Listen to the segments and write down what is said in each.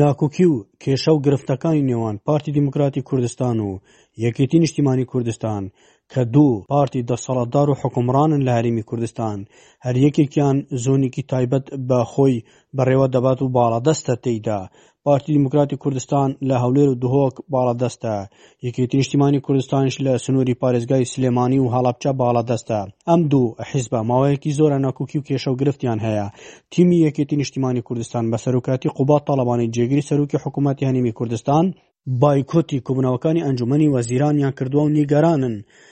ناکۆکی و کێشە و گرفتەکانی نێوان پارتی دیموکراتی کوردستان و یەکێتی نیشتیمانی کوردستان کە دوو پارتی دەسەڵاتدار و حوکمڕانن لە هەرێمی کوردستان، هەریەکێکیان زۆنێکی تایبەت بە خۆی بەڕێوە دەبات و باڵادەستە تێیدا، پارتی دیموکراتی کوردستان لە هەولێر و دهۆک باڵادەستە یەکێتی نیشتیمانی کوردستانش لە سنووری پارێزگای سلێمانی و هەڵەبچە باڵادەستە ئەم دوو حیزبە ماوەیەکی زۆرە ناکوکی و کێشە و گرفتیان هەیە تیمی یەکێتی نیشتیمانی کوردستان بە سەرۆکاتی قوبات تاڵەبانی جێگری سەرۆکی حکوومەتی هەنیمی کوردستان بایکۆتی کۆبوونەوەکانی ئەنجومەنی وەزیرانیان کردووە و نیگەرانن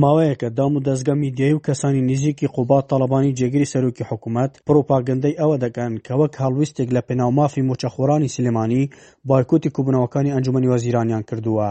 ماوەیەکە دام و دەزگا میدیایی و کەسانی نزیکی قوباد تاڵەبانی جێگری سەرۆکی حکوومەت پڕوپاگەندەی ئەوە دەکەن کە وەک هەڵویستێک لە پێناو مافی مووچەخۆرانی سلێمانی بایکۆتی کۆبوونەوەکانی ئەنجوومەنی وەزیرانیان کردووە.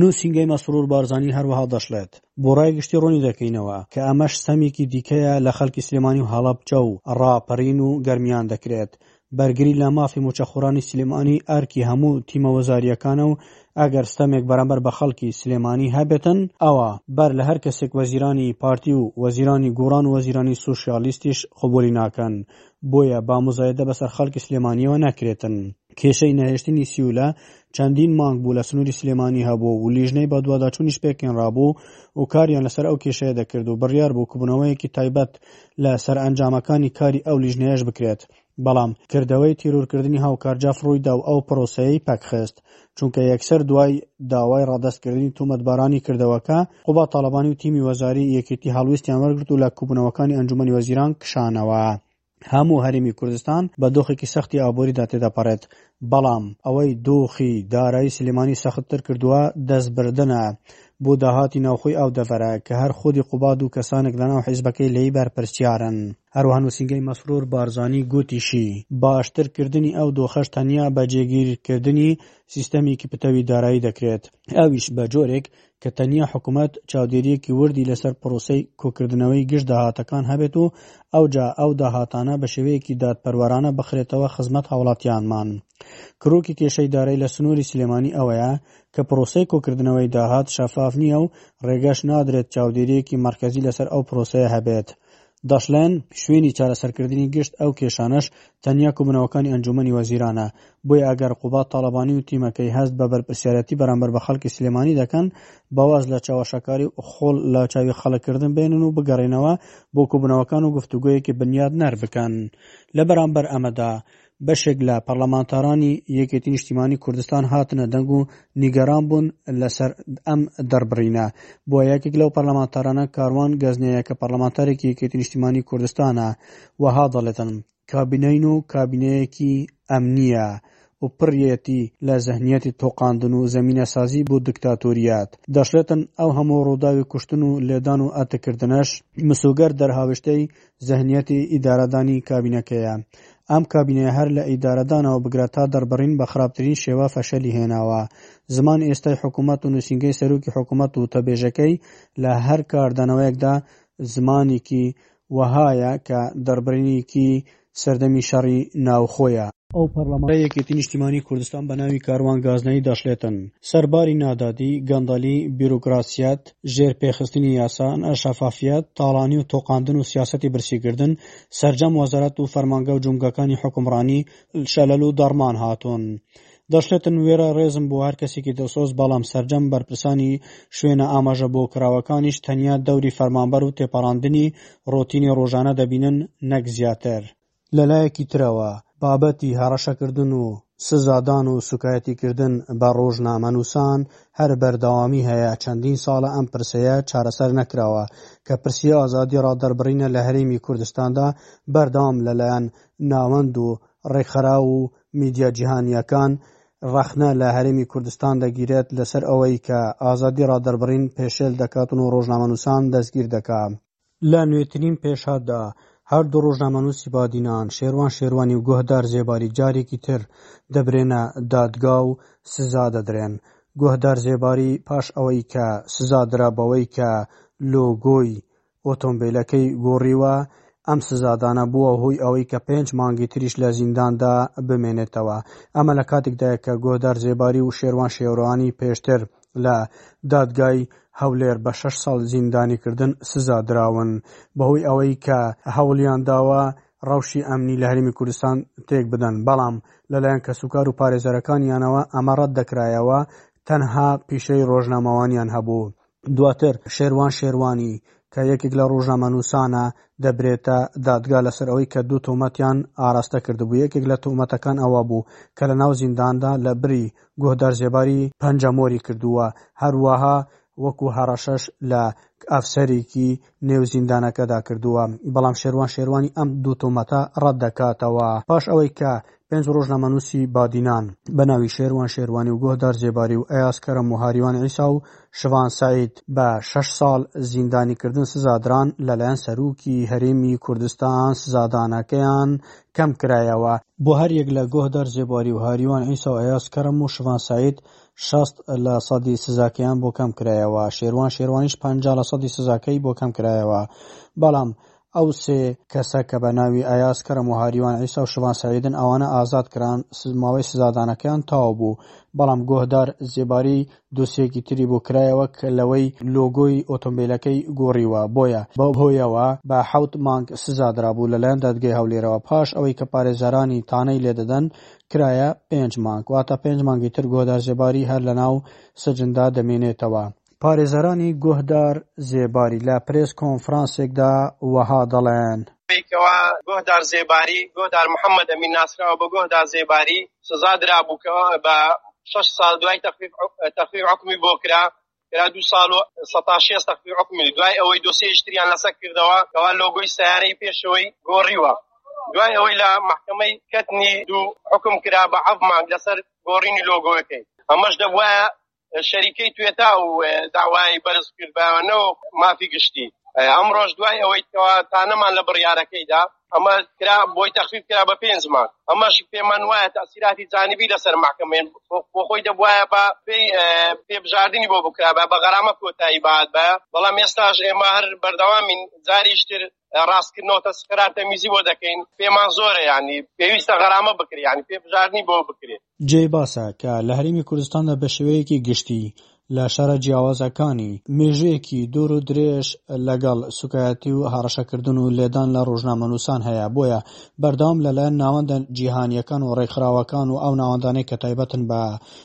نووسینگەی مەسرور بارزانی هەروەها دەشڵێت، بۆ ڕای گشتی ڕوونی دەکەینەوە کە ئەمەش ستەمێکی دیکەیە لە خەڵکی سلێمانی و هەڵەبجە و ڕاپەڕین و گەرمیان دەکرێت بەرگری لە مافی مووچەخۆرانی سلێمانی ئەرکی هەموو تیمە وەزارییەکانە و ئەگەر ستەمێک بەرامبەر بە خەڵکی سلێمانی هەبێتن ئەوا بەر لە هەر کەسێک وەزیرانی پارتی و وەزیرانی گۆڕان و وەزیرانی سۆشیالیستیش قبووڵی ناکەن بۆیە با موزایەدە بەسەر خەڵکی سلێمانییەوە نەکرێتن. کێشەی نەهێشتنی سیولە چەندین مانگ بوو لە سنووری سلێمانی هەبوو و لیژنەی بەدواداچوونیش پێکهێنرابوو و کاریان لەسەر ئەو کێشەیە دەکرد و بڕیار بوو کبوونەوەیەکی تایبەت لە سەر ئەنجامەکانی کاری ئەو لیژنەیەش بکرێت، بەڵام کردەوەی تیرۆرکردنی هاوکار جەف ڕوویدا و ئەو پرۆسەیەی پەکخست، چونکە یەکسەر دوای داوای ڕادەستکردنی تۆمەتبارانی کردەوەکە، قوباد تاڵەبانی و تیمی وەزاری یەکێتی هەڵوێستیان وەرگرت و لە کۆبوونەوەکانی ئەنجوومەنی وەزیران کشانەوە. هەموو هەرێمی کوردستان بە دۆخێکی سەختی ئابووریدا تێدەپەڕێت، بەڵام ئەوەی دۆخی دارایی سلێمانی سەختتر کردووە، دەستبردنە بۆ داهاتی ناوخۆی ئەو دەڤەرە، کە هەر خودی قوباد و کەسانێک لەناو حیزبەکەی لێی بەرپرسیارن. هەروەها نووسینگەی مەسرور بارزانی گوتیشی، باشتر کردنی ئەو دۆخەش تەنیا بە جێگیرکردنی سیستەمێکی پتەوی دارایی دەکرێت، ئەویش بە جۆرێک کە تەنیا حکومەت چاودێرییەکی وردی لەسەر پرۆسەی کۆکردنەوەی گشت داهاتەکان هەبێت و ئەوجا ئەو داهاتانە بە شێوەیەکی دادپەروەرانە بخرێتەوە خزمەت هاوڵاتیانمان. کرۆکی کێشەی دارای لە سنووری سلێمانی ئەوەیە کە پرۆسەی کۆکردنەوەی داهات شەفاف نییە و رێگەش نادرێت چاودێرییەکی مەرکەزی لەسەر ئەو پرۆسەیە هەبێت. دەشڵێن، شوێنی چارەسەرکردنی گشت ئەو کێشانەش تەنیا کۆبوونەوەکانی ئەنجوومەنی وەزیرانە، بۆیە ئەگەر قوباد تاڵەبانی و تیمەکەی هەست بە بەرپرسیارەتی بەرامبەر بە خەڵکی سلێمانی دەکەن، با واز لە چەواشەکاری و خۆڵ لە چاوی خەڵک کردن بێنن و بگەڕێنەوە بۆ کۆبوونەوەکان و گفتوگۆیەکی بنیادنەر بکەن لە بەرامبەر ئەمەدا. بەشێک لە پەڕڵەمانتارانی یەکێتی نیشتیمانی کوردستان هاتنە دەنگ و نیگەران بوون لەسەر ئەم دەڕبڕینە بۆ یەکێک لەو پەرلەمانتارانە کاروان گەزنەیە کە پەرلەمانتارێکی یەکێتی نیشتیمانی کوردستانە وەها دەڵێتن کابینەین و کابینەیەکی ئەمنیە و پڕیەتی لە زەهنیەتی تۆقاندن و زەمینەسازی بۆ دکتاتۆریات دەشڵێتن ئەو هەموو ڕووداوی کوشتن و لێدان و ئەتکردنەش مسۆگەر دەرهاوێشتەی زهنیەتی ئیدارەدانی کابینەکەیە. ئەم کابینەیە هەر لە ئیدارەدانەوە بگرە تا دەربڕین بە خراپترین شێوە فەشەلی هێناوە. زمانی ئێستای حکومەت و نووسینگەی سەرۆکی حکومەت و وتەبێژەکەی لە هەر کاردانەوەیەکدا زمانێکی وەهایە کە دەربڕینێکی سەردەمی شەڕی ناوخۆیە. ئەو پەڕڵەمانەی یەکێتی نیشتیمانی کوردستان بە ناوی کاروان گازنەیی دەشڵێتن سەر باری نادادی، گەندەڵی، بیرۆکراسیەت، ژێر پێخستنی یاسا، شەفافیەت، تاڵانی و تۆقاندن و سیاسەتی برسیکردن، سەرجەم وەزارەت و فەرمانگە و جومگەکانی حوکمڕانی شەلەل و دەڕمان هاتوون. دەشڵێتن، وێرای ڕێزم بۆ هەر کەسێکی دڵسۆز، بەڵام سەرجەم بەرپرسانی شوێنە ئاماژە بۆ کراوەکانیش تەنیا دەوری فەرمانبەر و تێپەڕاندنی ڕۆتینی ڕۆژانە دەبینن نەک زیاتر. لەلایەکی ترەوە بابەتی هەڕەشەکردن و سزادان و سوکایەتیکردن بە ڕۆژنامەنووسان هەر بەردەوامی هەیە، چەندین ساڵە ئەم پرسەیە چارەسەر نەکراوە، کە پرسی ئازادی ڕادەربڕینە لە هەرێمی کوردستاندا بەردەوام لەلایەن ناوەند و ڕێکخراو و میدیا جیهانییەکان ڕەخنە لە هەرێمی کوردستان دەگیرێت لەسەر ئەوەی کە ئازادی ڕادەربڕین پێشێل دەکاتن و ڕۆژنامەنووسان دەستگیر دەکا. لە نوێترین پێشهاتدا، هەر دوو ڕۆژنامەنووسی بادینان، شێروان شێروانی و گوهدار زێباری جارێکی تر دەبرێنە دادگا و سزا دەدرێن. گوهدار زێباری پاش ئەوەی کە سزا درا بەوەی کە لۆگۆی ئۆتۆمبێلەکەی گۆڕیوە، ئەم سزادانە بووە هۆی ئەوەی کە پێنج مانگی تریش لە زینداندا بمێنێتەوە. ئەمە لە کاتێکدایە کە گوهدار زێباری و شێروان شێروانی پێشتر لە دادگای هەولێر بە شەش ساڵ زیندانیکردن سزا دراون، بەهۆی ئەوەی کە هەوڵیانداوە رەوشی ئەمنی لە هەرێمی کوردستان تێکبدەن، بەڵام لەلایەن کەسوکار و پارێزەرەکانیانەوە ئەمە رەتدەکرایەوە، تەنها پیشەی رۆژنامەوانیان هەبوو. دواتر شێروان شێروانی کە یەکێک لە رۆژنامەنووسانە، دەبرێتە دادگا لەسەر ئەوەی کە دوو تۆمەتیان ئاراستە کردبوو، یەکێک لە تۆمەتەکان ئەوەبوو کە لەناو زینداندا لەبری گوهدار زێباری پەنجە مۆری کردووە، هەروەها وەکو هەڕەشەش لە ئەفسەرێکی نێو زیندانەکەدا کردووە، بەڵام شێروان شێروانی ئەم دوو تۆمەتە ڕەت دەکاتەوە. پاش ئەوەی کە پێنج ڕۆژنامەنووسی بادینان، بە ناوی شێروان شێروانی و گوهدار زێباری و ئەیاز کەرەم و هاریوان عیسا و شڤان سەعید بە شەش ساڵ زیندانیکردن سزادران، لەلایەن سەرۆکی هەرێمی کوردستان سزادانەکەیان کەم کرایەوە. بۆ هەر یەک لە گۆهدار زێباری و هاریوان عیسا و ئەیاز کەرەم و شڤان سەعید شەست لە سەدی سزاکەیان بۆ کەم کرایەوە، شێروان شێروانیش پەنجا لە سەدی سزاکەی بۆ کەم کرایەوە، بەڵام ئەو سێ کەسە کە بە ناوی ئەیاز کەرەم و هاریوان عیسا و شڤان سەعیدن ئەوانە ئازاد کران، ماوەی سزادانەکەیان تەواو بوو، بەڵام گۆهدار زێباری دۆسیەیەکی تری بۆ کرایە وەک لەوەی لۆگۆی ئۆتۆمبیلەکەی گۆڕیوە بۆیە بەو هۆیەوە بە حەوت مانگ سزا درابوو لەلایەن دادگەی هەولێرەوە پاش ئەوەی کە پارێزەرانی تانەی لێدەدەن کرایە پێنج مانگ واتە پێنج مانگی تر گۆهدار زێباری هەر لەناو سجندا دەمێنێتەوە. پارێزەرانی گۆهدار زێباری لە پرێس کۆنفرانسێکدا وەها دەڵێن. پێیکەوە گۆهدار زێباری، گۆهدار محەمەد ئەمین ناسراو بە گۆهدار زێباری، سزا درابوو کە بە شەش ساڵ دوای تەخفیف حوکمی بۆ کرا، کرا دوو ساڵ و سەتا شێست تەخفیف حوکمی، دوای ئەوەی دۆسێیش تریان لەسەر کردەوە کەوا لۆگۆی سەیارەی پێشەوەی گۆڕیوە، دوای ئەوەی لە مەحکەمەی کەتنی دوو حوکم کرا بە حەڤ مانگ لەسەر گۆڕینی لۆگۆیەکەی، ئەمەش دەبوایە شەریکەی توێتا و داوای بەرزکردبوە مافی گشتی ئەمڕۆژ دوای ئەوەی کەوا تانەمان لە بڕیارەکەیدا ئەمە کرا بۆی تەخفیف کرا بە پێنج مانگ ئەمەش پێمان وایە تاسیراتی جانبی لەسەر محکمەیە بۆ خۆی دەبواە بە پێی پێبژاردننی بۆ بکرابە بە غەرامە کۆتایی بات بە بەڵام ئێستاش ئێمە هەر بەردەوامین جاریشتر ڕاستکردنەوە تەسخیرا تەمیزی بۆ دەکەین پێمان زۆرە یانی پێویستە غەرامە بکرێ یانی پێ بژارنی بۆ بکرێت. جێی باسە کە لە هەرێمی کوردستاندا بە شێوەیەکی گشتی لە شارە جیاوازەکانی، مێژوویەکی دوور و درێژ لەگەڵ سووکایەتی و هەڕەشەکردن و لێدان لە ڕۆژنامەنووسان هەیە، بۆیە بەردەوام لەلایەن ناوەندە جیهانییەکان و ڕێکخراوەکان و ئەو ناوەندانەی کە تایبەتن بە